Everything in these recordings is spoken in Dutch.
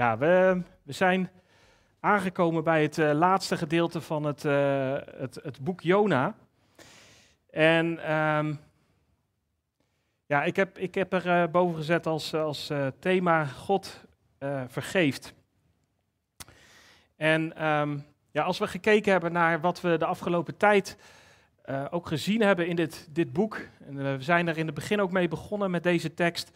Ja, we, we zijn aangekomen bij het eh, laatste gedeelte van het, eh, het, het boek Jona. En ehm, ja, ik heb, ik heb er eh, boven gezet als, als thema God vergeeft. En ehm, ja, als we gekeken hebben naar wat we de afgelopen tijd ook gezien hebben in dit, dit boek, en we zijn er in het begin ook mee begonnen met deze tekst,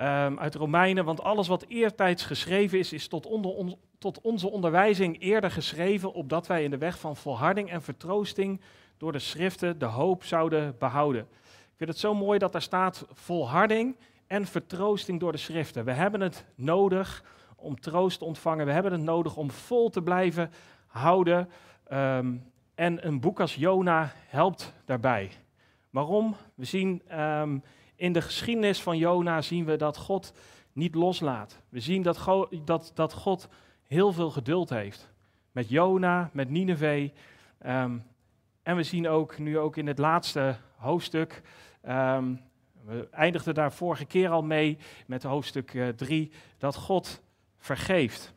um, uit Romeinen, want alles wat eertijds geschreven is, is tot, onder tot onze onderwijzing eerder geschreven, opdat wij in de weg van volharding en vertroosting door de schriften de hoop zouden behouden. Ik vind het zo mooi dat daar staat volharding en vertroosting door de schriften. We hebben het nodig om troost te ontvangen, we hebben het nodig om vol te blijven houden. Ehm, en een boek als Jona helpt daarbij. Waarom? We zien ehm, in de geschiedenis van Jona zien we dat God niet loslaat. We zien dat, dat, dat God heel veel geduld heeft. Met Jona, met Nineveh. Ehm, en we zien ook nu ook in het laatste hoofdstuk. Um, we eindigden daar vorige keer al mee met hoofdstuk 3, uh, dat God vergeeft.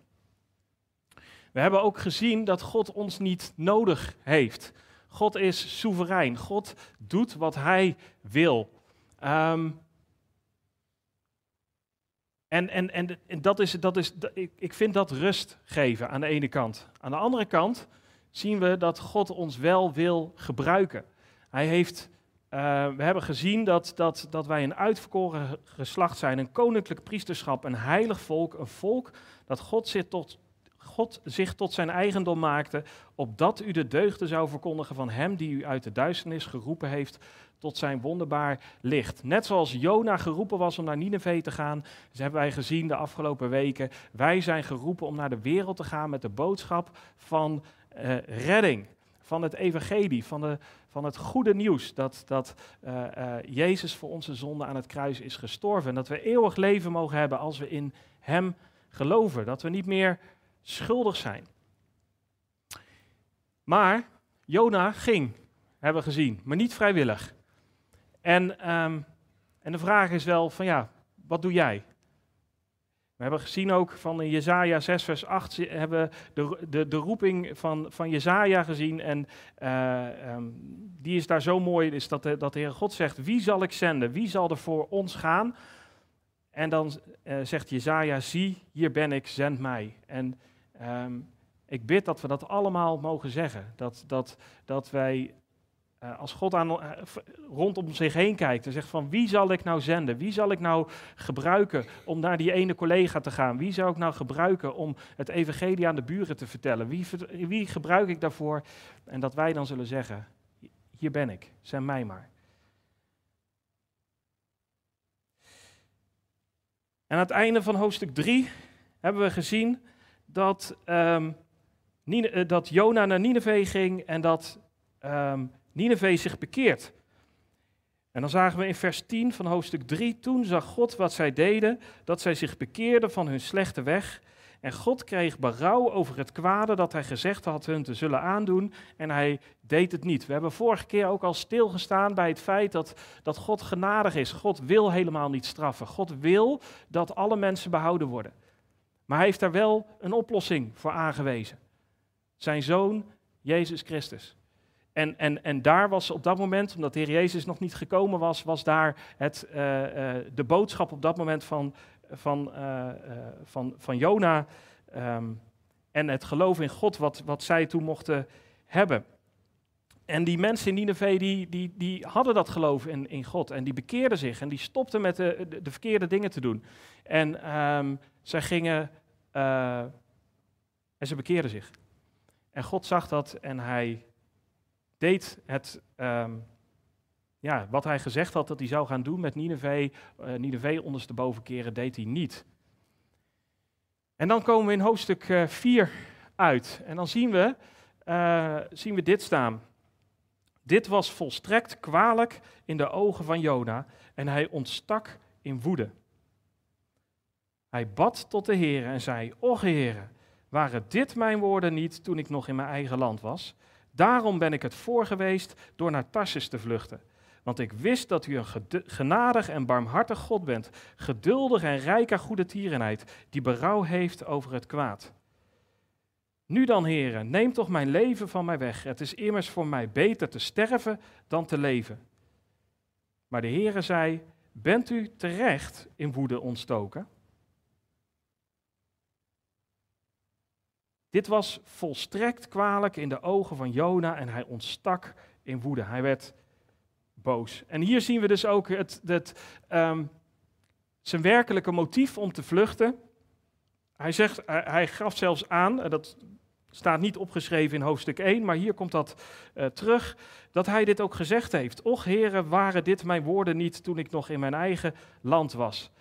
We hebben ook gezien dat God ons niet nodig heeft. God is soeverein. God doet wat hij wil. Um, en, en, en, en, dat is, dat is, ik, vind dat rust geven aan de ene kant. Aan de andere kant zien we dat God ons wel wil gebruiken. Hij heeft, uh, we hebben gezien dat, dat, dat wij een uitverkoren geslacht zijn, een koninklijk priesterschap, een heilig volk, een volk dat God zich tot, God zich tot zijn eigendom maakte, opdat u de deugden zou verkondigen van hem die u uit de duisternis geroepen heeft tot zijn wonderbaar licht. Net zoals Jona geroepen was om naar Nineveh te gaan, dus hebben wij gezien de afgelopen weken, wij zijn geroepen om naar de wereld te gaan met de boodschap van uh, redding, van het evangelie, van, de, van het goede nieuws dat, dat uh, uh, Jezus voor onze zonde aan het kruis is gestorven en dat we eeuwig leven mogen hebben als we in Hem geloven, dat we niet meer schuldig zijn. Maar Jona ging, hebben we gezien, maar niet vrijwillig. En, um, en de vraag is wel van ja, wat doe jij? We hebben gezien ook van Jezaja 6 vers 8 hebben we de, de, de roeping van, van Jezaja gezien. En uh, um, die is daar zo mooi, is dat de, dat de Heer God zegt, wie zal ik zenden? Wie zal er voor ons gaan? En dan uh, zegt Jezaja, zie, hier ben ik, zend mij. En um, ik bid dat we dat allemaal mogen zeggen. Dat, dat, dat wij uh, als God aan, uh, rondom zich heen kijkt en zegt van wie zal ik nou zenden? Wie zal ik nou gebruiken om naar die ene collega te gaan? Wie zou ik nou gebruiken om het evangelie aan de buren te vertellen? Wie, wie gebruik ik daarvoor? En dat wij dan zullen zeggen, hier ben ik, zend mij maar. En aan het einde van hoofdstuk 3 hebben we gezien dat, um, dat Jona naar Nineveh ging en dat um, Nineveh zich bekeert. En dan zagen we in vers 10 van hoofdstuk 3, toen zag God wat zij deden, dat zij zich bekeerden van hun slechte weg. En God kreeg berouw over het kwade dat hij gezegd had hun te zullen aandoen en hij deed het niet. We hebben vorige keer ook al stilgestaan bij het feit dat, dat God genadig is. God wil helemaal niet straffen. God wil dat alle mensen behouden worden. Maar hij heeft daar wel een oplossing voor aangewezen. Zijn zoon, Jezus Christus. En, en, en daar was op dat moment, omdat de Heer Jezus nog niet gekomen was, was daar het, uh, uh, de boodschap op dat moment van, van, uh, van, van Jona um, en het geloof in God wat, wat zij toen mochten hebben. En die mensen in Nineveh, die, die, die hadden dat geloof in, in God en die bekeerden zich en die stopten met de, de, de verkeerde dingen te doen. En um, zij gingen, en ze bekeerden zich. En God zag dat en hij deed het, um, ja, wat hij gezegd had dat hij zou gaan doen met Nineveh, uh, Nineveh ondersteboven keren, deed hij niet. En dan komen we in hoofdstuk 4 uh, uit. En dan zien we, uh, zien we dit staan. Dit was volstrekt kwalijk in de ogen van Jona en hij ontstak in woede. Hij bad tot de Heer en zei, O Heer, waren dit mijn woorden niet toen ik nog in mijn eigen land was? Daarom ben ik het voor geweest door naar Tarsus te vluchten. Want ik wist dat u een genadig en barmhartig God bent, geduldig en rijk aan goede tierenheid, die berouw heeft over het kwaad. Nu dan, heren, neem toch mijn leven van mij weg. Het is immers voor mij beter te sterven dan te leven. Maar de Heere zei, bent u terecht in woede ontstoken? Dit was volstrekt kwalijk in de ogen van Jona en hij ontstak in woede. Hij werd boos. En hier zien we dus ook het, um, zijn werkelijke motief om te vluchten. Hij, zegt, hij gaf zelfs aan, dat staat niet opgeschreven in hoofdstuk 1, maar hier komt dat uh, terug, dat hij dit ook gezegd heeft. Och heren, waren dit mijn woorden niet toen ik nog in mijn eigen land was.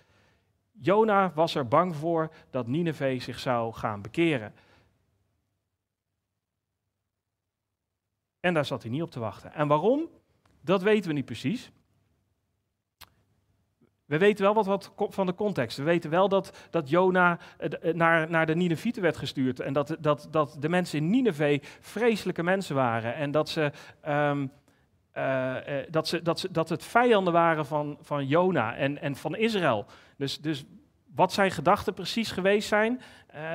Jona was er bang voor dat Nineveh zich zou gaan bekeren. En daar zat hij niet op te wachten. En waarom? Dat weten we niet precies. We weten wel wat, wat, van de context. We weten wel dat, dat Jona eh, eh, naar, naar de Ninevieten werd gestuurd. En dat, dat, dat de mensen in Nineveh vreselijke mensen waren. En dat, ze, um, uh, dat, ze, dat, ze, dat het vijanden waren van, van Jona en, en van Israël. Dus, dus wat zijn gedachten precies geweest zijn,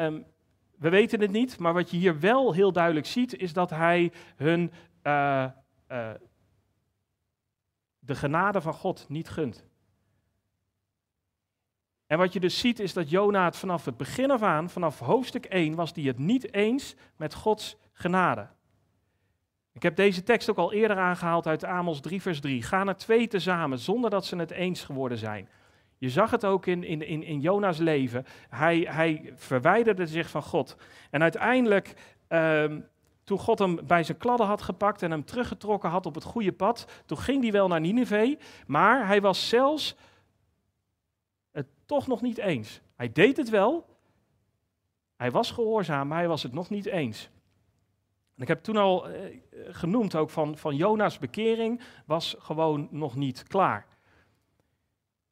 um, we weten het niet. Maar wat je hier wel heel duidelijk ziet, is dat hij hun uh, uh, de genade van God niet gunt. En wat je dus ziet is dat Jona het vanaf het begin af aan, vanaf hoofdstuk 1, was die het niet eens met Gods genade. Ik heb deze tekst ook al eerder aangehaald uit Amos 3, vers 3. Gaan er twee tezamen zonder dat ze het eens geworden zijn. Je zag het ook in, in, in, in Jona's leven. Hij, hij verwijderde zich van God. En uiteindelijk, um, toen God hem bij zijn kladden had gepakt en hem teruggetrokken had op het goede pad, toen ging hij wel naar Nineveh. Maar hij was zelfs het toch nog niet eens. Hij deed het wel. Hij was gehoorzaam, maar hij was het nog niet eens. En ik heb toen al eh, genoemd ook van, van Jona's bekering was gewoon nog niet klaar.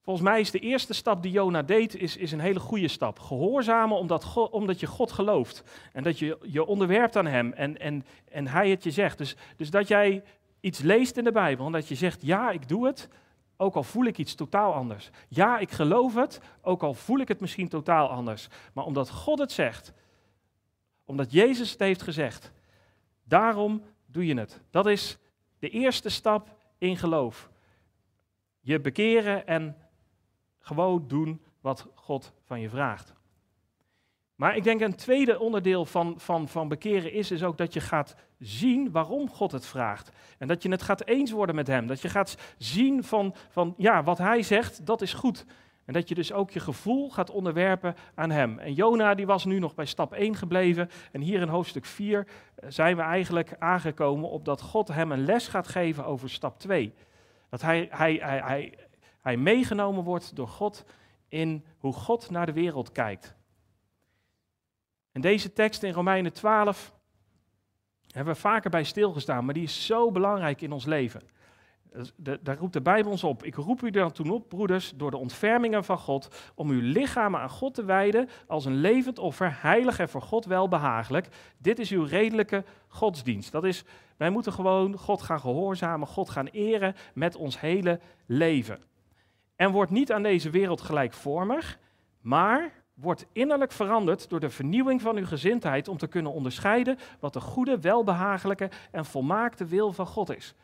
Volgens mij is de eerste stap die Jona deed, is, is een hele goede stap. Gehoorzamen omdat, omdat je God gelooft. En dat je je onderwerpt aan hem en, en, en hij het je zegt. Dus, dus dat jij iets leest in de Bijbel en dat je zegt, ja, ik doe het, ook al voel ik iets totaal anders. Ja, ik geloof het, ook al voel ik het misschien totaal anders. Maar omdat God het zegt, omdat Jezus het heeft gezegd, daarom doe je het. Dat is de eerste stap in geloof. Je bekeren en gewoon doen wat God van je vraagt. Maar ik denk een tweede onderdeel van, van, van bekeren is, is ook dat je gaat zien waarom God het vraagt. En dat je het gaat eens worden met Hem. Dat je gaat zien van, van ja, wat Hij zegt, dat is goed. En dat je dus ook je gevoel gaat onderwerpen aan Hem. En Jona die was nu nog bij stap 1 gebleven. En hier in hoofdstuk 4 eh, zijn we eigenlijk aangekomen op dat God hem een les gaat geven over stap 2. Dat hij, hij, hij, hij, hij meegenomen wordt door God in hoe God naar de wereld kijkt. En deze tekst in Romeinen 12 hebben we vaker bij stilgestaan, maar die is zo belangrijk in ons leven. Daar roept de Bijbel ons op. Ik roep u dan toen op, broeders, door de ontfermingen van God, om uw lichamen aan God te wijden als een levend offer, heilig en voor God welbehagelijk. Dit is uw redelijke godsdienst. Dat is, wij moeten gewoon God gaan gehoorzamen, God gaan eren met ons hele leven. En wordt niet aan deze wereld gelijkvormig, maar wordt innerlijk veranderd door de vernieuwing van uw gezindheid om te kunnen onderscheiden wat de goede, welbehagelijke en volmaakte wil van God is.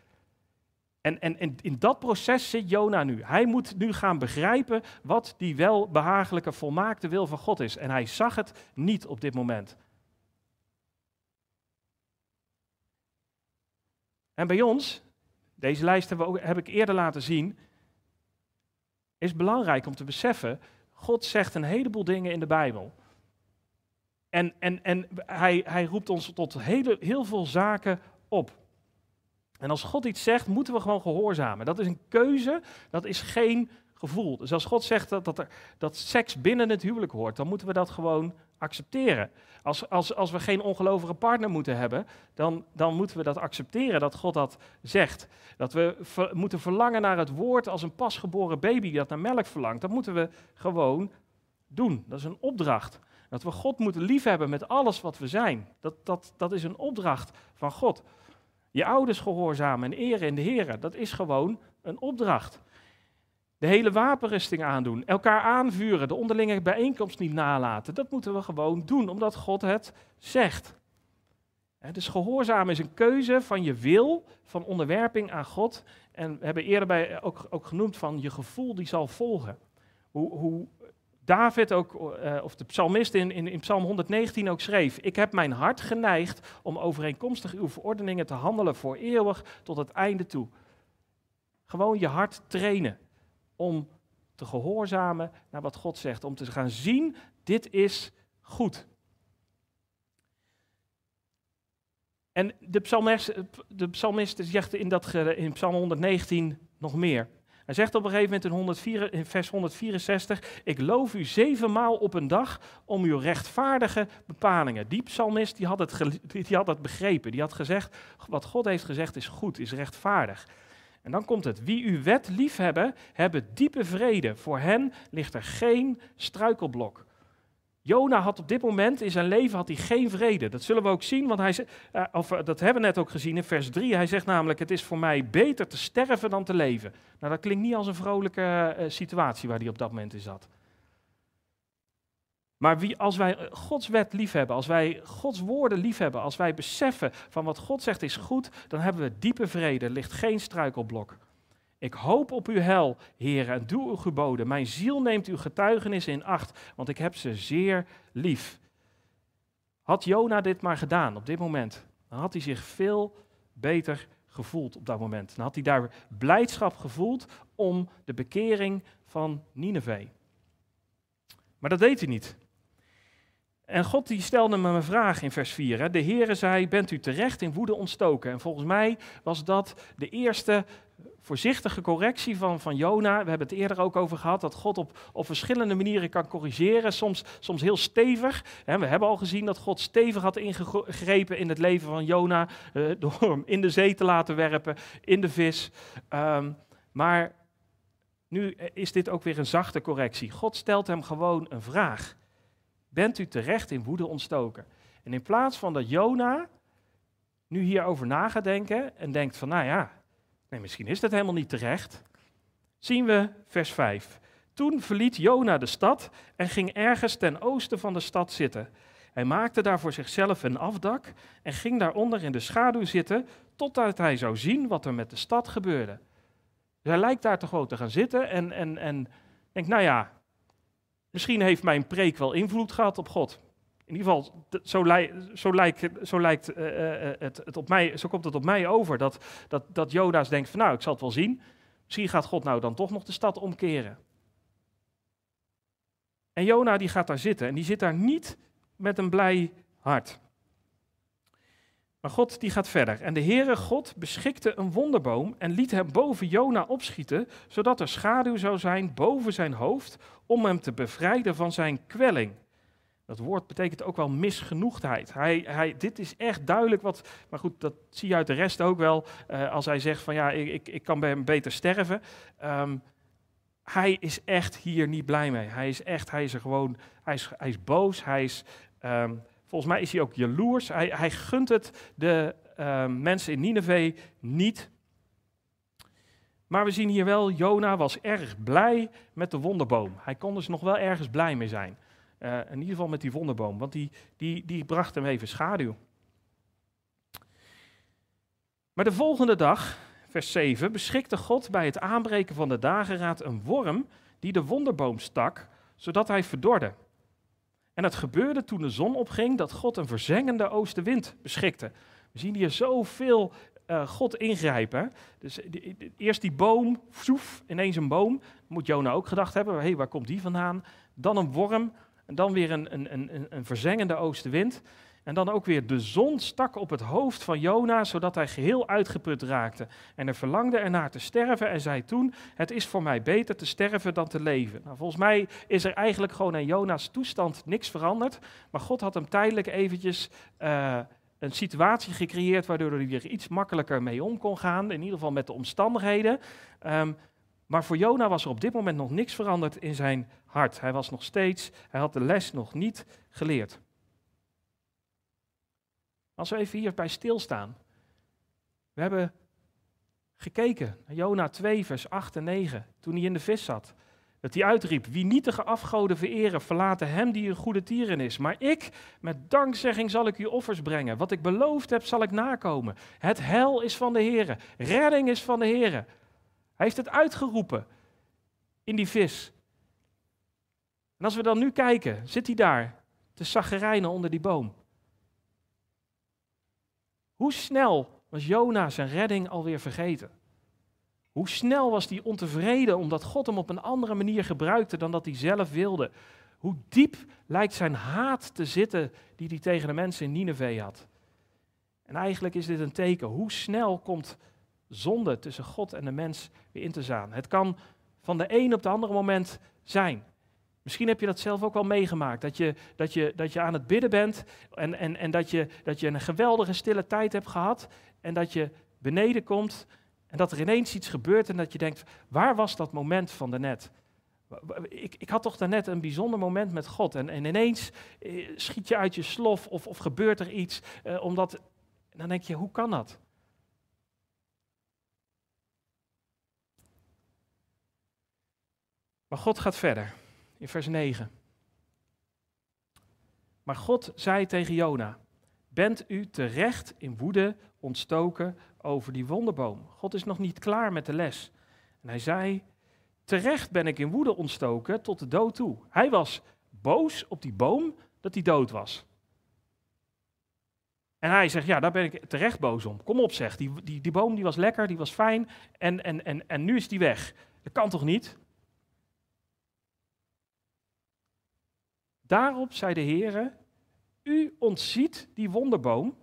En, en, in dat proces zit Jona nu. Hij moet nu gaan begrijpen wat die welbehagelijke, volmaakte wil van God is. En hij zag het niet op dit moment. En bij ons, deze lijst heb ik eerder laten zien, is belangrijk om te beseffen, God zegt een heleboel dingen in de Bijbel. En, en, en hij, hij roept ons tot hele, heel veel zaken op. En als God iets zegt, moeten we gewoon gehoorzamen. Dat is een keuze, dat is geen gevoel. Dus als God zegt dat, dat, er, dat seks binnen het huwelijk hoort, dan moeten we dat gewoon accepteren. Als, als, als we geen ongelovige partner moeten hebben, dan, dan moeten we dat accepteren dat God dat zegt. Dat we moeten verlangen naar het woord als een pasgeboren baby dat naar melk verlangt. Dat moeten we gewoon doen. Dat is een opdracht. Dat we God moeten liefhebben met alles wat we zijn. Dat, dat, dat is een opdracht van God. Je ouders gehoorzamen en eren in de Heer, dat is gewoon een opdracht. De hele wapenrusting aandoen, elkaar aanvuren, de onderlinge bijeenkomst niet nalaten. Dat moeten we gewoon doen, omdat God het zegt. Dus gehoorzaam is een keuze van je wil, van onderwerping aan God. En we hebben eerder bij ook, ook genoemd van je gevoel die zal volgen. Hoe, hoe David ook, eh, of de psalmist in, in Psalm 119 ook schreef: Ik heb mijn hart geneigd om overeenkomstig uw verordeningen te handelen voor eeuwig tot het einde toe. Gewoon je hart trainen om te gehoorzamen naar wat God zegt, om te gaan zien: dit is goed. En de psalmist, de zegt in, dat, in Psalm 119 nog meer. Hij zegt op een gegeven moment in, 104, in vers 164, ik loof u zevenmaal op een dag om uw rechtvaardige bepalingen. Die psalmist die had, het die had het begrepen, die had gezegd, wat God heeft gezegd is goed, is rechtvaardig. En dan komt het, wie uw wet liefhebben, hebben diepe vrede. Voor hen ligt er geen struikelblok. Jona had op dit moment in zijn leven had hij geen vrede. Dat zullen we ook zien, want hij, uh, of, eh, dat hebben we net ook gezien in vers 3. Hij zegt namelijk, het is voor mij beter te sterven dan te leven. Nou, dat klinkt niet als een vrolijke uh, situatie waar hij op dat moment in zat. Maar wie, als wij Gods wet liefhebben, als wij Gods woorden liefhebben, als wij beseffen van wat God zegt is goed, dan hebben we diepe vrede, ligt geen struikelblok. Ik hoop op uw hel, Heer, en doe uw geboden. Mijn ziel neemt uw getuigenis in acht, want ik heb ze zeer lief. Had Jona dit maar gedaan op dit moment, dan had hij zich veel beter gevoeld op dat moment. Dan had hij daar blijdschap gevoeld om de bekering van Nineveh. Maar dat deed hij niet. En God die stelde me een vraag in vers 4. Hè. De Heere zei, bent u terecht in woede ontstoken? En volgens mij was dat de eerste voorzichtige correctie van, van Jona. We hebben het eerder ook over gehad dat God op, op verschillende manieren kan corrigeren. Soms, soms heel stevig. We hebben al gezien dat God stevig had ingegrepen in het leven van Jona. Uh, door hem in de zee te laten werpen, in de vis. Um, maar nu is dit ook weer een zachte correctie. God stelt hem gewoon een vraag bent u terecht in woede ontstoken. En in plaats van dat Jona nu hierover na gaat denken en denkt van, nou ja, nee, misschien is dat helemaal niet terecht, zien we vers 5. Toen verliet Jona de stad en ging ergens ten oosten van de stad zitten. Hij maakte daar voor zichzelf een afdak en ging daaronder in de schaduw zitten, totdat hij zou zien wat er met de stad gebeurde. Dus hij lijkt daar toch gewoon te gaan zitten en, en, en denkt, nou ja, Misschien heeft mijn preek wel invloed gehad op God. In ieder geval, zo, zo lijkt, zo lijkt uh, het, het, op mij, zo komt het op mij over. Dat, dat, dat Jodas denkt van nou, ik zal het wel zien. Misschien gaat God nou dan toch nog de stad omkeren. En Jona die gaat daar zitten en die zit daar niet met een blij hart. Maar God die gaat verder. En de Heere God beschikte een wonderboom en liet hem boven Jona opschieten, zodat er schaduw zou zijn boven zijn hoofd, om hem te bevrijden van zijn kwelling. Dat woord betekent ook wel misgenoegdheid. Hij, hij, dit is echt duidelijk wat, maar goed, dat zie je uit de rest ook wel, uh, als hij zegt van ja, ik, ik, kan bij hem beter sterven. Um, hij is echt hier niet blij mee. Hij is echt, hij is er gewoon, hij is, hij is boos, hij is, um, volgens mij is hij ook jaloers. Hij, hij gunt het de um, mensen in Nineveh niet. Maar we zien hier wel, Jona was erg blij met de wonderboom. Hij kon dus nog wel ergens blij mee zijn. Uh, in ieder geval met die wonderboom, want die, die, die bracht hem even schaduw. Maar de volgende dag, vers 7, beschikte God bij het aanbreken van de dageraad een worm die de wonderboom stak, zodat hij verdorde. En het gebeurde toen de zon opging dat God een verzengende oostenwind beschikte. We zien hier zoveel uh, God ingrijpen. Dus eerst die boom, soef, ineens een boom. Moet Jona ook gedacht hebben, hey, waar komt die vandaan? Dan een worm, en dan weer een, een, een, een verzengende oostenwind. En dan ook weer de zon stak op het hoofd van Jona, zodat hij geheel uitgeput raakte. En er verlangde ernaar te sterven en zei toen, het is voor mij beter te sterven dan te leven. Nou, volgens mij is er eigenlijk gewoon aan Jona's toestand niks veranderd. Maar God had hem tijdelijk eventjes uh, een situatie gecreëerd waardoor hij er iets makkelijker mee om kon gaan, in ieder geval met de omstandigheden. Um, maar voor Jona was er op dit moment nog niks veranderd in zijn hart. Hij was nog steeds, hij had de les nog niet geleerd. Als we even hierbij stilstaan. We hebben gekeken naar Jona 2, vers 8 en 9, toen hij in de vis zat. Dat hij uitriep, wie nietige afgoden vereren, verlaten hem die een goede tieren is. Maar ik, met dankzegging zal ik u offers brengen. Wat ik beloofd heb, zal ik nakomen. Het hel is van de Heere, redding is van de Heere. Hij heeft het uitgeroepen in die vis. En als we dan nu kijken, zit hij daar te zaggerijnen onder die boom. Hoe snel was Jona zijn redding alweer vergeten? Hoe snel was hij ontevreden omdat God hem op een andere manier gebruikte dan dat hij zelf wilde? Hoe diep lijkt zijn haat te zitten die hij tegen de mensen in Nineveh had? En eigenlijk is dit een teken. Hoe snel komt zonde tussen God en de mens weer in te zaan? Het kan van de een op de andere moment zijn. Misschien heb je dat zelf ook wel meegemaakt. Dat je, dat je, dat je aan het bidden bent en, en, en dat, je, dat je een geweldige stille tijd hebt gehad. En dat je beneden komt en dat er ineens iets gebeurt en dat je denkt, waar was dat moment van daarnet? Ik, ik had toch daarnet een bijzonder moment met God en, en ineens eh, schiet je uit je slof of, of gebeurt er iets, eh, omdat, dan denk je, hoe kan dat? Maar God gaat verder in vers 9. Maar God zei tegen Jona: Bent u terecht in woede ontstoken over die wonderboom? God is nog niet klaar met de les. En hij zei: Terecht ben ik in woede ontstoken tot de dood toe. Hij was boos op die boom dat hij dood was. En hij zegt, ja, daar ben ik terecht boos om. Kom op, zeg, die, die, die boom die was lekker, die was fijn en, en, en, en nu is die weg. Dat kan toch niet? Daarop zei de Heer, u ontziet die wonderboom.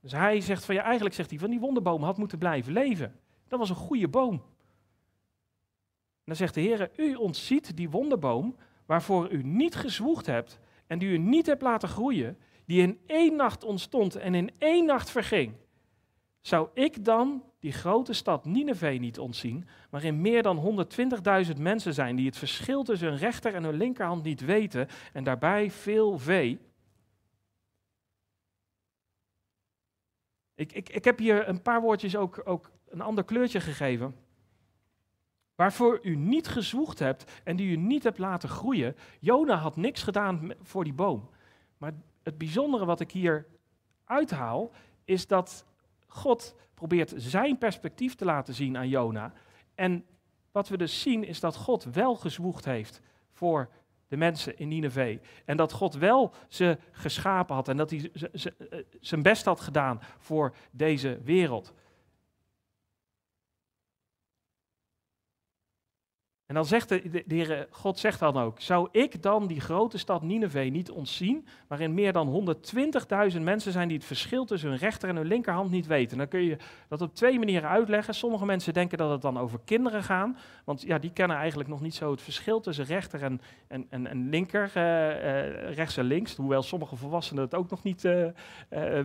Dus hij zegt van ja, eigenlijk zegt hij van die wonderboom had moeten blijven leven. Dat was een goede boom. En dan zegt de Heer, u ontziet die wonderboom waarvoor u niet gezwoegd hebt en die u niet hebt laten groeien, die in één nacht ontstond en in één nacht verging. Zou ik dan die grote stad Nineveh niet ontzien, waarin meer dan 120.000 mensen zijn die het verschil tussen hun rechter en hun linkerhand niet weten en daarbij veel vee? Ik, ik, ik heb hier een paar woordjes ook, ook een ander kleurtje gegeven. Waarvoor u niet gezwoegd hebt en die u niet hebt laten groeien. Jona had niks gedaan voor die boom. Maar het bijzondere wat ik hier uithaal, is dat God probeert zijn perspectief te laten zien aan Jona. En wat we dus zien is dat God wel gezwoegd heeft voor de mensen in Nineveh. En dat God wel ze geschapen had en dat hij eh, zijn best had gedaan voor deze wereld. En dan zegt de, de, God zegt dan ook, zou ik dan die grote stad Nineveh niet ontzien, waarin meer dan 120.000 mensen zijn die het verschil tussen hun rechter en hun linkerhand niet weten? Dan kun je dat op twee manieren uitleggen. Sommige mensen denken dat het dan over kinderen gaat, want ja, die kennen eigenlijk nog niet zo het verschil tussen rechter en, en, en, en linker, uh, uh, rechts en links, hoewel sommige volwassenen het ook nog niet uh,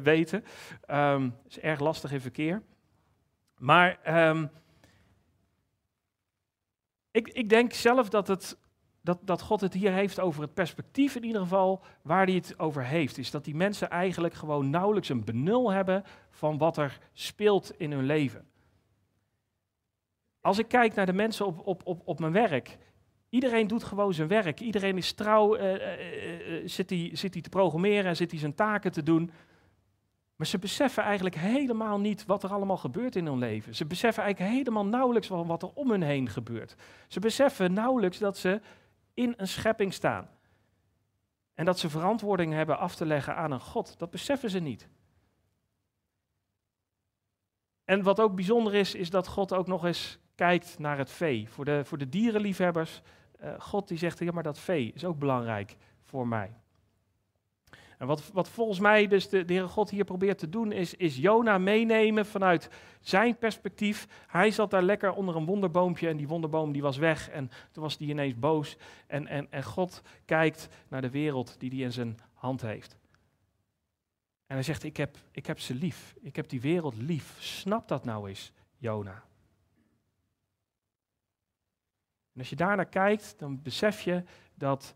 weten. Um, is erg lastig in verkeer. Maar... Um, ik, ik denk zelf dat, het, dat, dat God het hier heeft over het perspectief in ieder geval waar hij het over heeft. Is dat die mensen eigenlijk gewoon nauwelijks een benul hebben van wat er speelt in hun leven. Als ik kijk naar de mensen op, op, op, op mijn werk, Iedereen doet gewoon zijn werk. Iedereen is trouw, uh, uh, uh, zit hij te programmeren en zit hij zijn taken te doen. Maar ze beseffen eigenlijk helemaal niet wat er allemaal gebeurt in hun leven. Ze beseffen eigenlijk helemaal nauwelijks wat er om hun heen gebeurt. Ze beseffen nauwelijks dat ze in een schepping staan. En dat ze verantwoording hebben af te leggen aan een God. Dat beseffen ze niet. En wat ook bijzonder is, is dat God ook nog eens kijkt naar het vee. Voor de, voor de dierenliefhebbers, uh, God die zegt, ja maar dat vee is ook belangrijk voor mij. En wat, wat volgens mij dus de, de Heere God hier probeert te doen, is, is Jona meenemen vanuit zijn perspectief. Hij zat daar lekker onder een wonderboompje en die wonderboom die was weg en toen was hij ineens boos. En, en, en God kijkt naar de wereld die hij in zijn hand heeft. En hij zegt, ik heb, ik heb ze lief. Ik heb die wereld lief. Snap dat nou eens, Jona. En als je daarnaar kijkt, dan besef je dat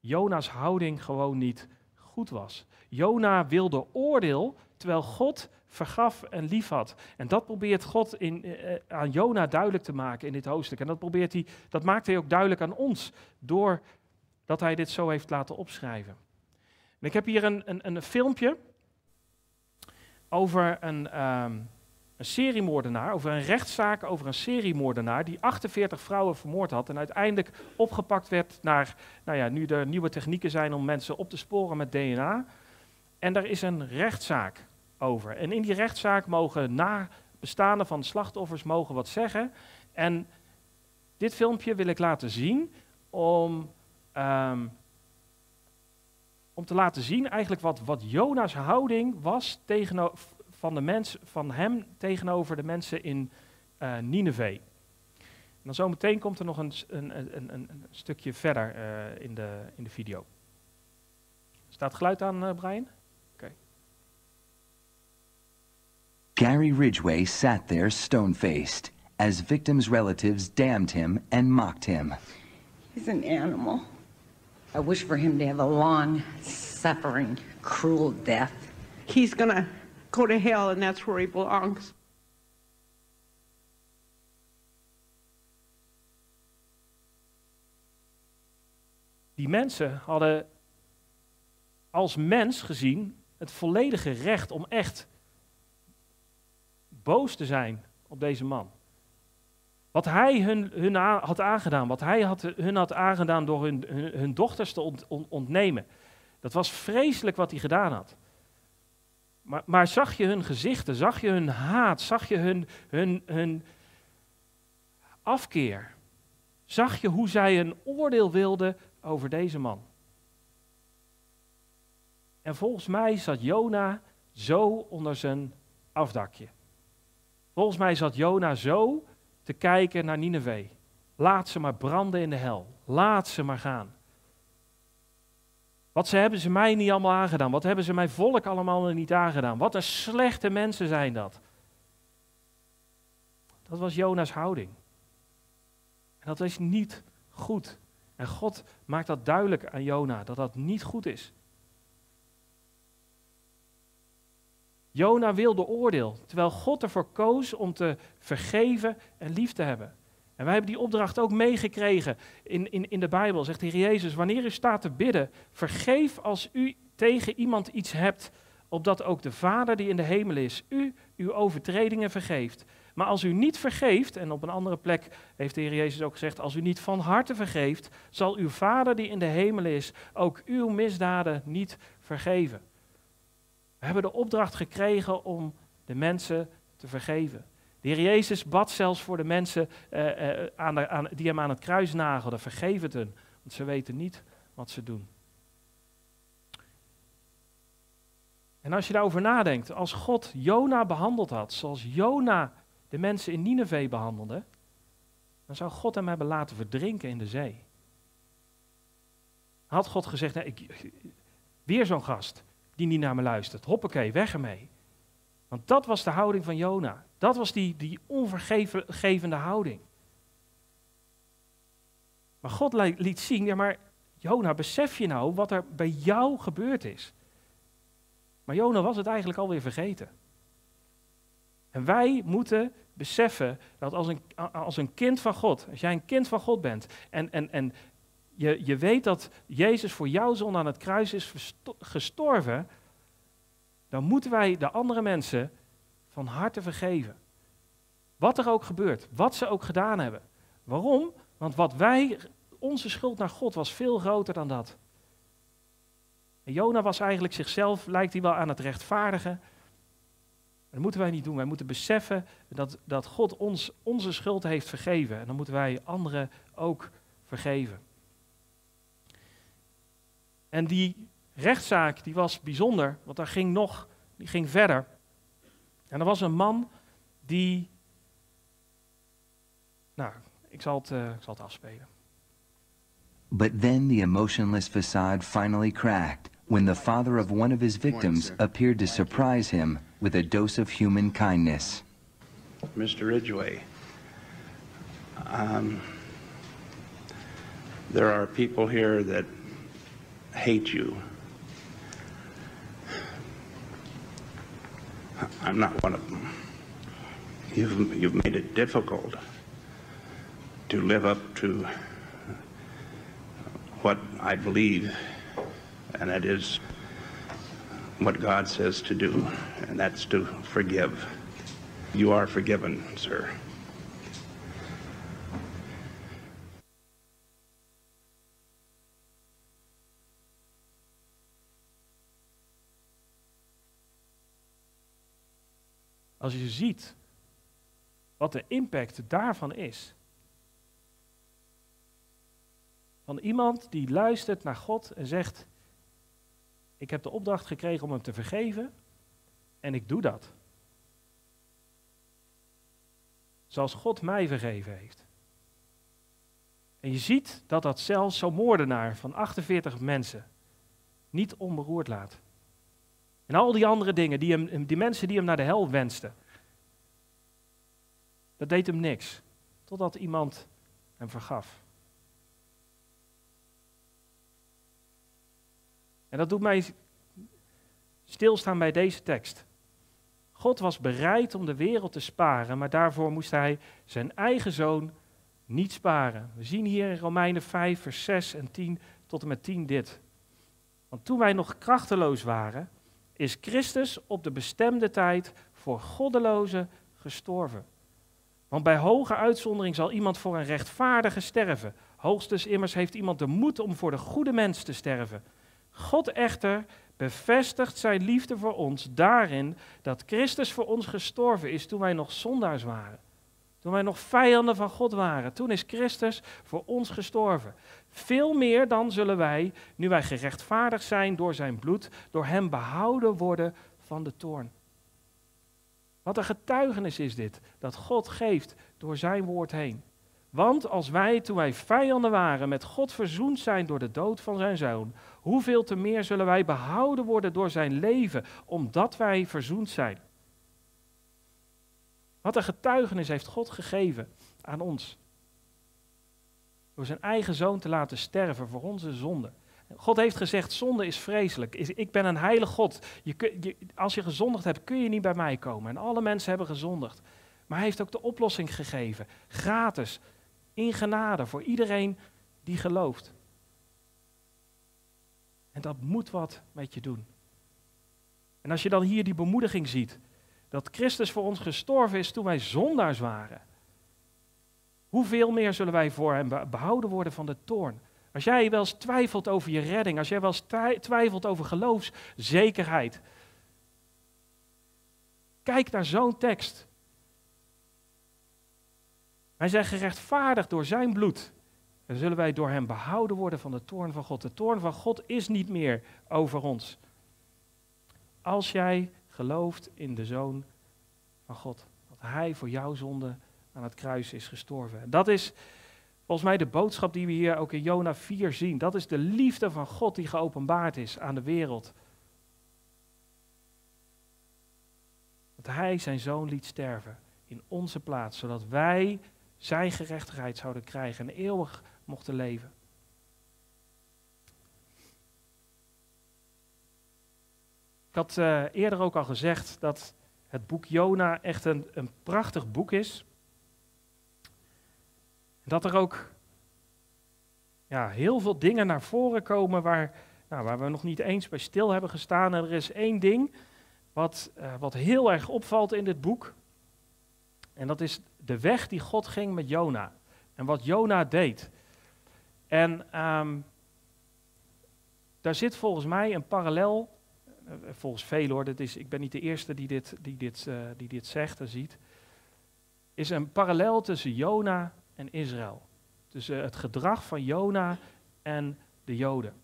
Jona's houding gewoon niet goed was. Jona wilde oordeel, terwijl God vergaf en lief had. En dat probeert God in, eh, aan Jona duidelijk te maken in dit hoofdstuk. En dat, probeert hij, dat maakt hij ook duidelijk aan ons, doordat hij dit zo heeft laten opschrijven. En ik heb hier een, een, een filmpje over een, ehm, seriemoordenaar, over een rechtszaak over een seriemoordenaar die 48 vrouwen vermoord had en uiteindelijk opgepakt werd naar, nou ja, nu er nieuwe technieken zijn om mensen op te sporen met DNA. En daar is een rechtszaak over. En in die rechtszaak mogen nabestaanden van slachtoffers mogen wat zeggen. En dit filmpje wil ik laten zien om, ehm, om te laten zien eigenlijk wat, wat Jona's houding was tegenover, van, de mens, van hem tegenover de mensen in uh, Nineveh. En dan zometeen komt er nog een, een, een, een stukje verder uh, in, de, in de video. Staat geluid aan, uh, Brian? Gary Ridgway sat there stone faced as victims' relatives damned him and mocked him. He's an animal. I wish for him to have a long, suffering, cruel death. He's gonna go to hell, and that's where he belongs. Die mensen hadden als mens gezien het volledige recht om echt boos te zijn op deze man. Wat hij hun, hun had aangedaan, wat hij had, hun had aangedaan door hun, hun, dochters te ont, ontnemen. Dat was vreselijk wat hij gedaan had. Maar, zag je hun gezichten, zag je hun haat, zag je hun, hun, hun afkeer? Zag je hoe zij een oordeel wilden over deze man? En volgens mij zat Jona zo onder zijn afdakje. Volgens mij zat Jona zo te kijken naar Nineveh. Laat ze maar branden in de hel. Laat ze maar gaan. Wat ze hebben ze mij niet allemaal aangedaan? Wat hebben ze mijn volk allemaal niet aangedaan? Wat een slechte mensen zijn dat. Dat was Jona's houding. En dat is niet goed. En God maakt dat duidelijk aan Jona, dat dat niet goed is. Jona wilde oordeel, terwijl God ervoor koos om te vergeven en lief te hebben. En wij hebben die opdracht ook meegekregen in, in, in de Bijbel. Zegt de Heer Jezus, wanneer u staat te bidden, vergeef als u tegen iemand iets hebt, opdat ook de Vader die in de hemel is, u uw overtredingen vergeeft. Maar als u niet vergeeft, en op een andere plek heeft de Heer Jezus ook gezegd, als u niet van harte vergeeft, zal uw Vader die in de hemel is ook uw misdaden niet vergeven. We hebben de opdracht gekregen om de mensen te vergeven. De Heer Jezus bad zelfs voor de mensen uh, uh, aan aan, die hem aan het kruis nagelden. Vergeef het hun, want ze weten niet wat ze doen. En als je daarover nadenkt, als God Jona behandeld had zoals Jona de mensen in Nineveh behandelde, dan zou God hem hebben laten verdrinken in de zee. Had God gezegd, ik, weer zo'n gast, die niet naar me luistert. Hoppakee, weg ermee. Want dat was de houding van Jona. Dat was die, die onvergevende houding. Maar God liet zien, ja maar Jona, besef je nou wat er bij jou gebeurd is? Maar Jona was het eigenlijk alweer vergeten. En wij moeten beseffen dat als een, als een kind van God, als jij een kind van God bent en, en, en je, je weet dat Jezus voor jouw zonde aan het kruis is gestorven, dan moeten wij de andere mensen van harte vergeven. Wat er ook gebeurt, wat ze ook gedaan hebben. Waarom? Want wat wij, onze schuld naar God was veel groter dan dat. Jona was eigenlijk zichzelf, lijkt hij wel aan het rechtvaardigen. Dat moeten wij niet doen. Wij moeten beseffen dat, dat God ons onze schuld heeft vergeven. En dan moeten wij anderen ook vergeven. En die rechtszaak die was bijzonder, want daar ging nog, die ging verder. En er was een man die, nou, ik zal het, uh, ik zal het afspelen. But then the emotionless facade finally cracked when the father of one of his victims appeared to surprise him with a dose of human kindness. Mr. Ridgway, um, there are people here that hate you. I'm not one of them. You've, you've made it difficult to live up to what I believe, and that is what God says to do, and that's to forgive. You are forgiven, sir. Als je ziet wat de impact daarvan is. Van iemand die luistert naar God en zegt: Ik heb de opdracht gekregen om hem te vergeven en ik doe dat. Zoals God mij vergeven heeft. En je ziet dat dat zelfs zo'n moordenaar van 48 mensen niet onberoerd laat. En al die andere dingen, die, hem, die mensen die hem naar de hel wensten. Dat deed hem niks. Totdat iemand hem vergaf. En dat doet mij stilstaan bij deze tekst. God was bereid om de wereld te sparen, maar daarvoor moest hij zijn eigen zoon niet sparen. We zien hier in Romeinen 5, vers 6 en 10 tot en met 10 dit. Want toen wij nog krachteloos waren, is Christus op de bestemde tijd voor goddelozen gestorven. Want bij hoge uitzondering zal iemand voor een rechtvaardige sterven. Hoogstens immers heeft iemand de moed om voor de goede mens te sterven. God echter bevestigt zijn liefde voor ons daarin dat Christus voor ons gestorven is toen wij nog zondaars waren. Toen wij nog vijanden van God waren, toen is Christus voor ons gestorven. Veel meer dan zullen wij, nu wij gerechtvaardigd zijn door zijn bloed, door hem behouden worden van de toorn. Wat een getuigenis is dit, dat God geeft door zijn woord heen. Want als wij, toen wij vijanden waren, met God verzoend zijn door de dood van zijn zoon, hoeveel te meer zullen wij behouden worden door zijn leven, omdat wij verzoend zijn. Wat een getuigenis heeft God gegeven aan ons. Door zijn eigen zoon te laten sterven voor onze zonde. God heeft gezegd, zonde is vreselijk. Ik ben een heilig God. Je, je, als je gezondigd hebt, kun je niet bij mij komen. En alle mensen hebben gezondigd. Maar hij heeft ook de oplossing gegeven. Gratis. In genade voor iedereen die gelooft. En dat moet wat met je doen. En als je dan hier die bemoediging ziet, dat Christus voor ons gestorven is toen wij zondaars waren. Hoeveel meer zullen wij voor hem behouden worden van de toorn? Als jij wel eens twijfelt over je redding, als jij wel eens twijfelt over geloofszekerheid, kijk naar zo'n tekst. Wij zijn gerechtvaardigd door zijn bloed. En zullen wij door hem behouden worden van de toorn van God. De toorn van God is niet meer over ons. Als jij gelooft in de Zoon van God. Dat Hij voor jouw zonde aan het kruis is gestorven. Dat is volgens mij de boodschap die we hier ook in Jona 4 zien. Dat is de liefde van God die geopenbaard is aan de wereld. Dat Hij zijn Zoon liet sterven in onze plaats, zodat wij Zijn gerechtigheid zouden krijgen en eeuwig mochten leven. Ik had uh, eerder ook al gezegd dat het boek Jona echt een, een prachtig boek is. Dat er ook ja, heel veel dingen naar voren komen waar, nou, waar we nog niet eens bij stil hebben gestaan. En er is één ding wat, uh, wat heel erg opvalt in dit boek. En dat is de weg die God ging met Jona. En wat Jona deed. En um, daar zit volgens mij een parallel eh, volgens velen hoor, dat is, ik ben niet de eerste die dit, die dit, uh, die dit zegt en ziet, is een parallel tussen Jona en Israël. Tussen het gedrag van Jona en de Joden.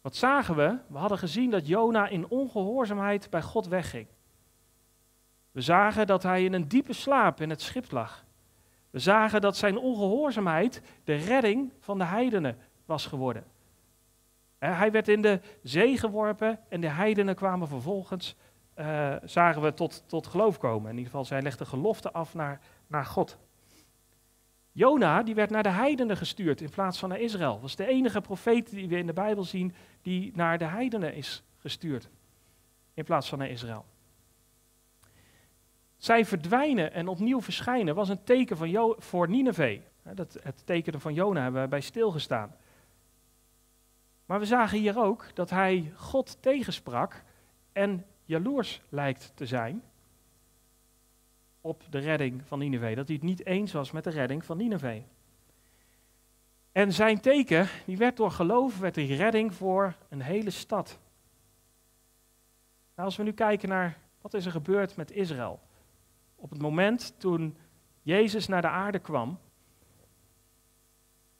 Wat zagen we? We hadden gezien dat Jona in ongehoorzaamheid bij God wegging. We zagen dat hij in een diepe slaap in het schip lag. We zagen dat zijn ongehoorzaamheid de redding van de heidenen was geworden. Hij werd in de zee geworpen en de heidenen kwamen vervolgens, uh, zagen we, tot, tot geloof komen. In ieder geval, zij legde gelofte af naar, naar God. Jona, die werd naar de heidenen gestuurd in plaats van naar Israël. Dat was de enige profeet die we in de Bijbel zien die naar de heidenen is gestuurd. In plaats van naar Israël. Zij verdwijnen en opnieuw verschijnen was een teken van voor Nineveh. Dat, het teken van Jona hebben we bij stilgestaan. Maar we zagen hier ook dat hij God tegensprak en jaloers lijkt te zijn op de redding van Nineveh. Dat hij het niet eens was met de redding van Nineveh. En zijn teken, die werd door geloof, werd die redding voor een hele stad. Nou, als we nu kijken naar wat is er gebeurd met Israël. Op het moment toen Jezus naar de aarde kwam,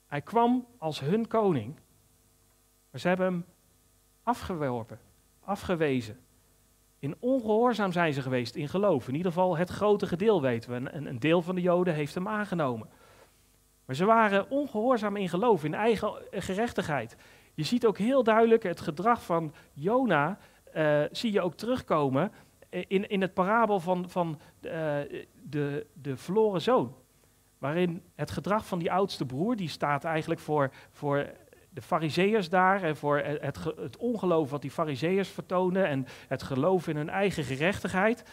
hij kwam als hun koning, maar ze hebben hem afgeworpen, afgewezen. In ongehoorzaam zijn ze geweest, in geloof. In ieder geval het grote gedeel weten we. Een, een deel van de Joden heeft hem aangenomen. Maar ze waren ongehoorzaam in geloof, in eigen gerechtigheid. Je ziet ook heel duidelijk het gedrag van Jona, eh, zie je ook terugkomen in, in het parabel van, van de, de verloren zoon. Waarin het gedrag van die oudste broer, die staat eigenlijk voor, voor de fariseërs daar en voor het, het ongeloof wat die fariseërs vertonen en het geloof in hun eigen gerechtigheid.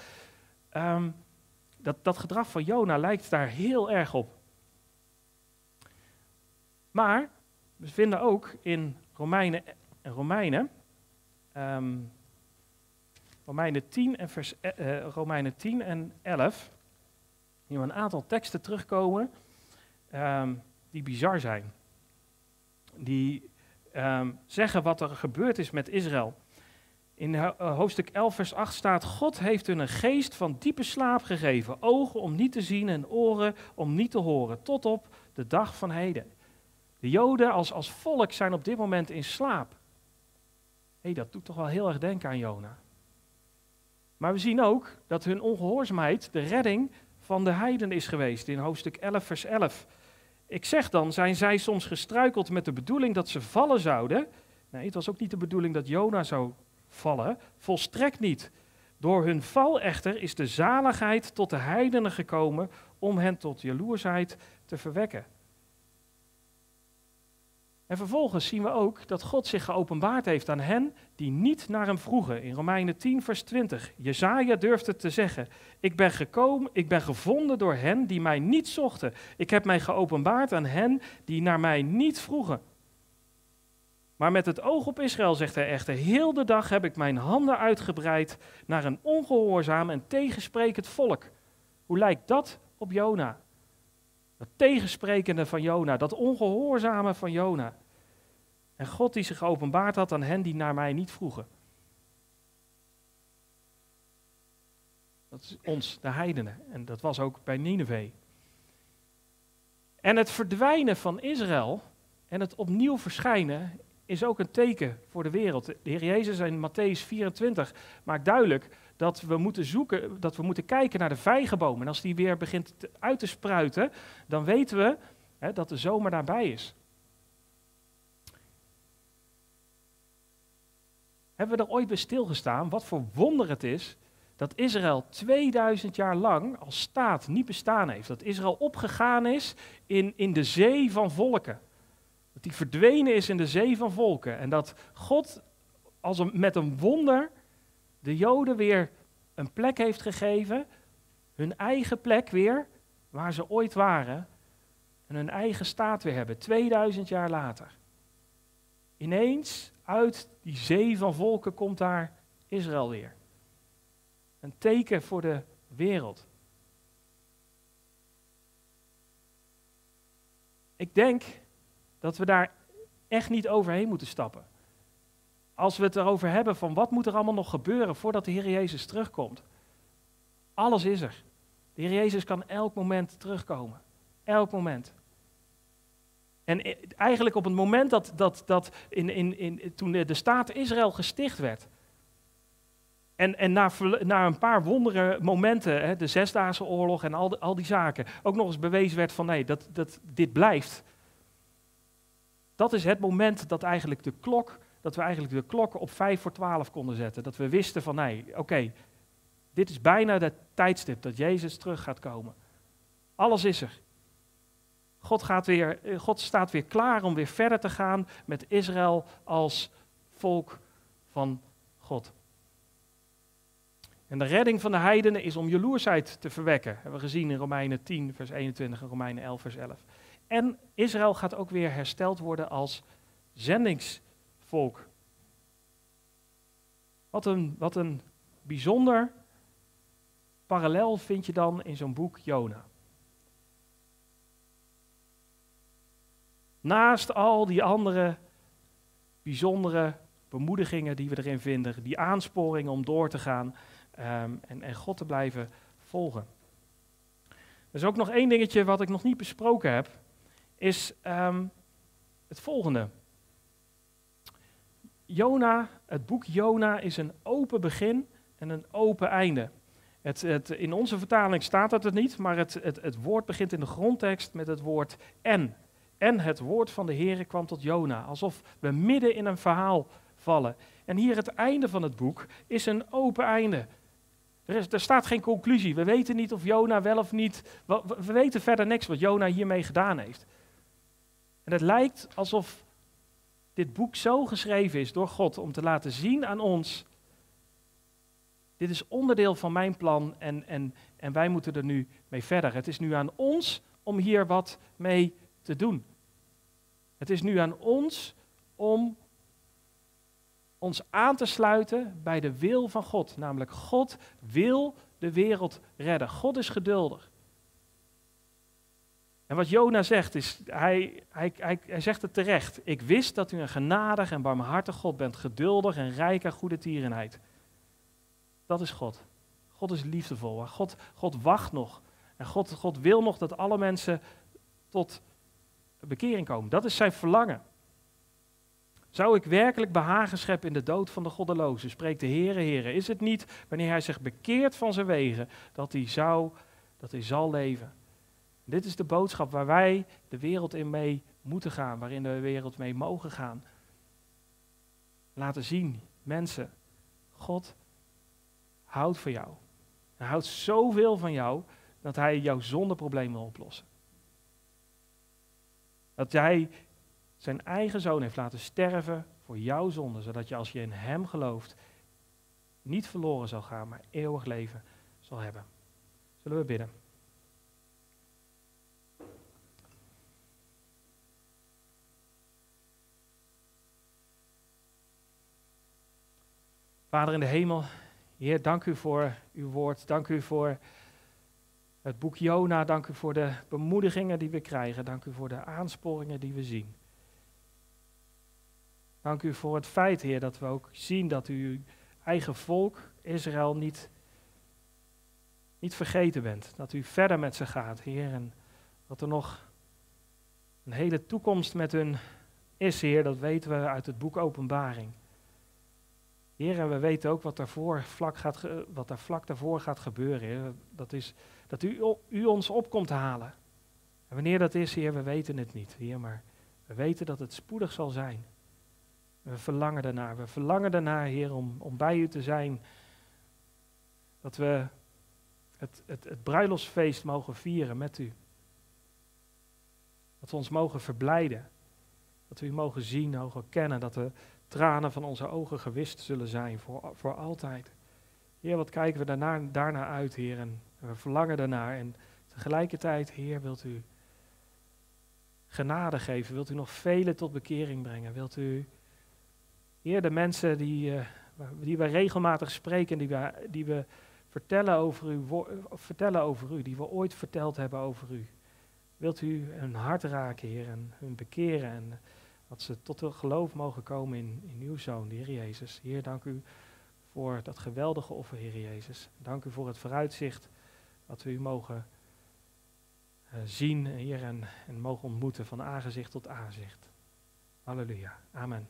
Ehm, dat, dat gedrag van Jona lijkt daar heel erg op. Maar we vinden ook in Romeinen, Romeinen, ehm, Romeinen, 10 en vers, eh, eh, Romeinen 10 en 11, hier een aantal teksten terugkomen ehm, die bizar zijn. Die ehm, zeggen wat er gebeurd is met Israël. In eh, hoofdstuk 11, vers 8 staat: God heeft hun een geest van diepe slaap gegeven, ogen om niet te zien en oren om niet te horen, tot op de dag van heden. De Joden als, als volk zijn op dit moment in slaap. Hé, dat doet toch wel heel erg denken aan Jona. Maar we zien ook dat hun ongehoorzaamheid de redding van de heiden is geweest in hoofdstuk 11, vers 11. Ik zeg dan, zijn zij soms gestruikeld met de bedoeling dat ze vallen zouden? Nee, het was ook niet de bedoeling dat Jona zou vallen. Volstrekt niet. Door hun val echter is de zaligheid tot de heidenen gekomen om hen tot jaloersheid te verwekken. En vervolgens zien we ook dat God zich geopenbaard heeft aan hen die niet naar hem vroegen. In Romeinen 10, vers 20. Jezaja durfde te zeggen, ik ben gekomen, ik ben gevonden door hen die mij niet zochten. Ik heb mij geopenbaard aan hen die naar mij niet vroegen. Maar met het oog op Israël, zegt hij echter, heel de dag heb ik mijn handen uitgebreid naar een ongehoorzaam en tegensprekend volk. Hoe lijkt dat op Jona? Dat tegensprekende van Jona, dat ongehoorzame van Jona. En God die zich geopenbaard had aan hen die naar mij niet vroegen. Dat is ons, de heidenen. En dat was ook bij Nineveh. En het verdwijnen van Israël en het opnieuw verschijnen is ook een teken voor de wereld. De Heer Jezus in Matthäus 24 maakt duidelijk dat we moeten zoeken, dat we moeten kijken naar de vijgenboom. En als die weer begint uit te spruiten, dan weten we hè, dat de zomer daarbij is. Hebben we er ooit bij stilgestaan wat voor wonder het is dat Israël 2000 jaar lang als staat niet bestaan heeft? Dat Israël opgegaan is in, in de zee van volken. Dat die verdwenen is in de zee van volken. En dat God als een, met een wonder de Joden weer een plek heeft gegeven. Hun eigen plek weer, waar ze ooit waren. En hun eigen staat weer hebben, 2000 jaar later. Ineens uit die zee van volken komt daar Israël weer. Een teken voor de wereld. Ik denk dat we daar echt niet overheen moeten stappen. Als we het erover hebben van wat moet er allemaal nog gebeuren voordat de Heer Jezus terugkomt. Alles is er. De Heer Jezus kan elk moment terugkomen. Elk moment. En i- eigenlijk op het moment dat, dat, dat in, in, in, toen de staat Israël gesticht werd. En, en na, na een paar wondere momenten, hè, de Zesdaagse Oorlog en al, al die zaken, ook nog eens bewezen werd van nee, dat, dat, dit blijft. Dat is het moment dat eigenlijk de klok, dat we eigenlijk de klok op vijf voor twaalf konden zetten. Dat we wisten van nee, oké, dit is bijna het tijdstip dat Jezus terug gaat komen. Alles is er. God, gaat weer, eh, God staat weer klaar om weer verder te gaan met Israël als volk van God. En de redding van de heidenen is om jaloersheid te verwekken. Hebben we gezien in Romeinen 10, vers 21 en Romeinen 11, vers 11. En Israël gaat ook weer hersteld worden als zendingsvolk. Wat een, wat een bijzonder parallel vind je dan in zo'n boek Jona. Naast al die andere bijzondere bemoedigingen die we erin vinden, die aansporingen om door te gaan ehm, en, en God te blijven volgen. Er is ook nog één dingetje wat ik nog niet besproken heb, is ehm, het volgende. Jona, het boek Jona is een open begin en een open einde. Het, het, in onze vertaling staat dat het niet, maar het, het, het woord begint in de grondtekst met het woord en. En het woord van de Heer kwam tot Jona, alsof we midden in een verhaal vallen. En hier het einde van het boek is een open einde. Er, er staat geen conclusie. We weten niet of Jona wel of niet. We, we weten verder niks wat Jona hiermee gedaan heeft. En het lijkt alsof dit boek zo geschreven is door God om te laten zien aan ons. Dit is onderdeel van mijn plan en, en, en wij moeten er nu mee verder. Het is nu aan ons om hier wat mee te doen. Het is nu aan ons om ons aan te sluiten bij de wil van God. Namelijk, God wil de wereld redden. God is geduldig. En wat Jona zegt is, hij, hij, hij, hij, zegt het terecht. Ik wist dat u een genadig en barmhartig God bent, geduldig en rijk goede tierenheid. Dat is God. God is liefdevol. God, God wacht nog. En God, God wil nog dat alle mensen tot bekering komen. Dat is zijn verlangen. Zou ik werkelijk behagen scheppen in de dood van de goddeloze? Spreekt de Heere, Heere. Is het niet wanneer hij zich bekeert van zijn wegen, dat hij, zou, dat hij zal leven? Dit is de boodschap waar wij de wereld in mee moeten gaan, waarin de wereld mee mogen gaan. Laten zien, mensen, God houdt van jou. Hij houdt zoveel van jou dat hij jouw zondeprobleem wil oplossen. Dat hij zijn eigen zoon heeft laten sterven voor jouw zonde, zodat je als je in hem gelooft niet verloren zal gaan, maar eeuwig leven zal hebben. Zullen we bidden? Vader in de hemel, Heer, dank u voor uw woord. Dank u voor het boek Jona. Dank u voor de bemoedigingen die we krijgen. Dank u voor de aansporingen die we zien. Dank u voor het feit, Heer, dat we ook zien dat u uw eigen volk, Israël, niet, niet vergeten bent. Dat u verder met ze gaat, Heer. En dat er nog een hele toekomst met hun is, Heer. Dat weten we uit het boek Openbaring. Heer, en we weten ook wat, daarvoor vlak gaat, wat daar vlak daarvoor gaat gebeuren. Heer. Dat is dat u, u ons op komt halen. En wanneer dat is, Heer, we weten het niet, Heer, maar we weten dat het spoedig zal zijn. We verlangen daarnaar. We verlangen daarnaar, Heer, om, om bij u te zijn. Dat we het, het, het bruiloftsfeest mogen vieren met u. Dat we ons mogen verblijden. Dat we u mogen zien, mogen kennen. Dat de tranen van onze ogen gewist zullen zijn voor, voor altijd. Heer, wat kijken we daarna, daarna uit, Heer. We verlangen daarnaar. En tegelijkertijd, Heer, wilt u genade geven. Wilt u nog velen tot bekering brengen. Wilt u Heer, de mensen die, uh, die we regelmatig spreken, die we, die we vertellen, over u, vertellen over u, die we ooit verteld hebben over u. Wilt u hun hart raken, Heer, en hun bekeren en dat ze tot het geloof mogen komen in, in uw Zoon, de Heer Jezus. Heer, dank u voor dat geweldige offer, Heer Jezus. Dank u voor het vooruitzicht dat we u mogen uh, zien, Heer, en, en mogen ontmoeten van aangezicht tot aangezicht. Halleluja. Amen.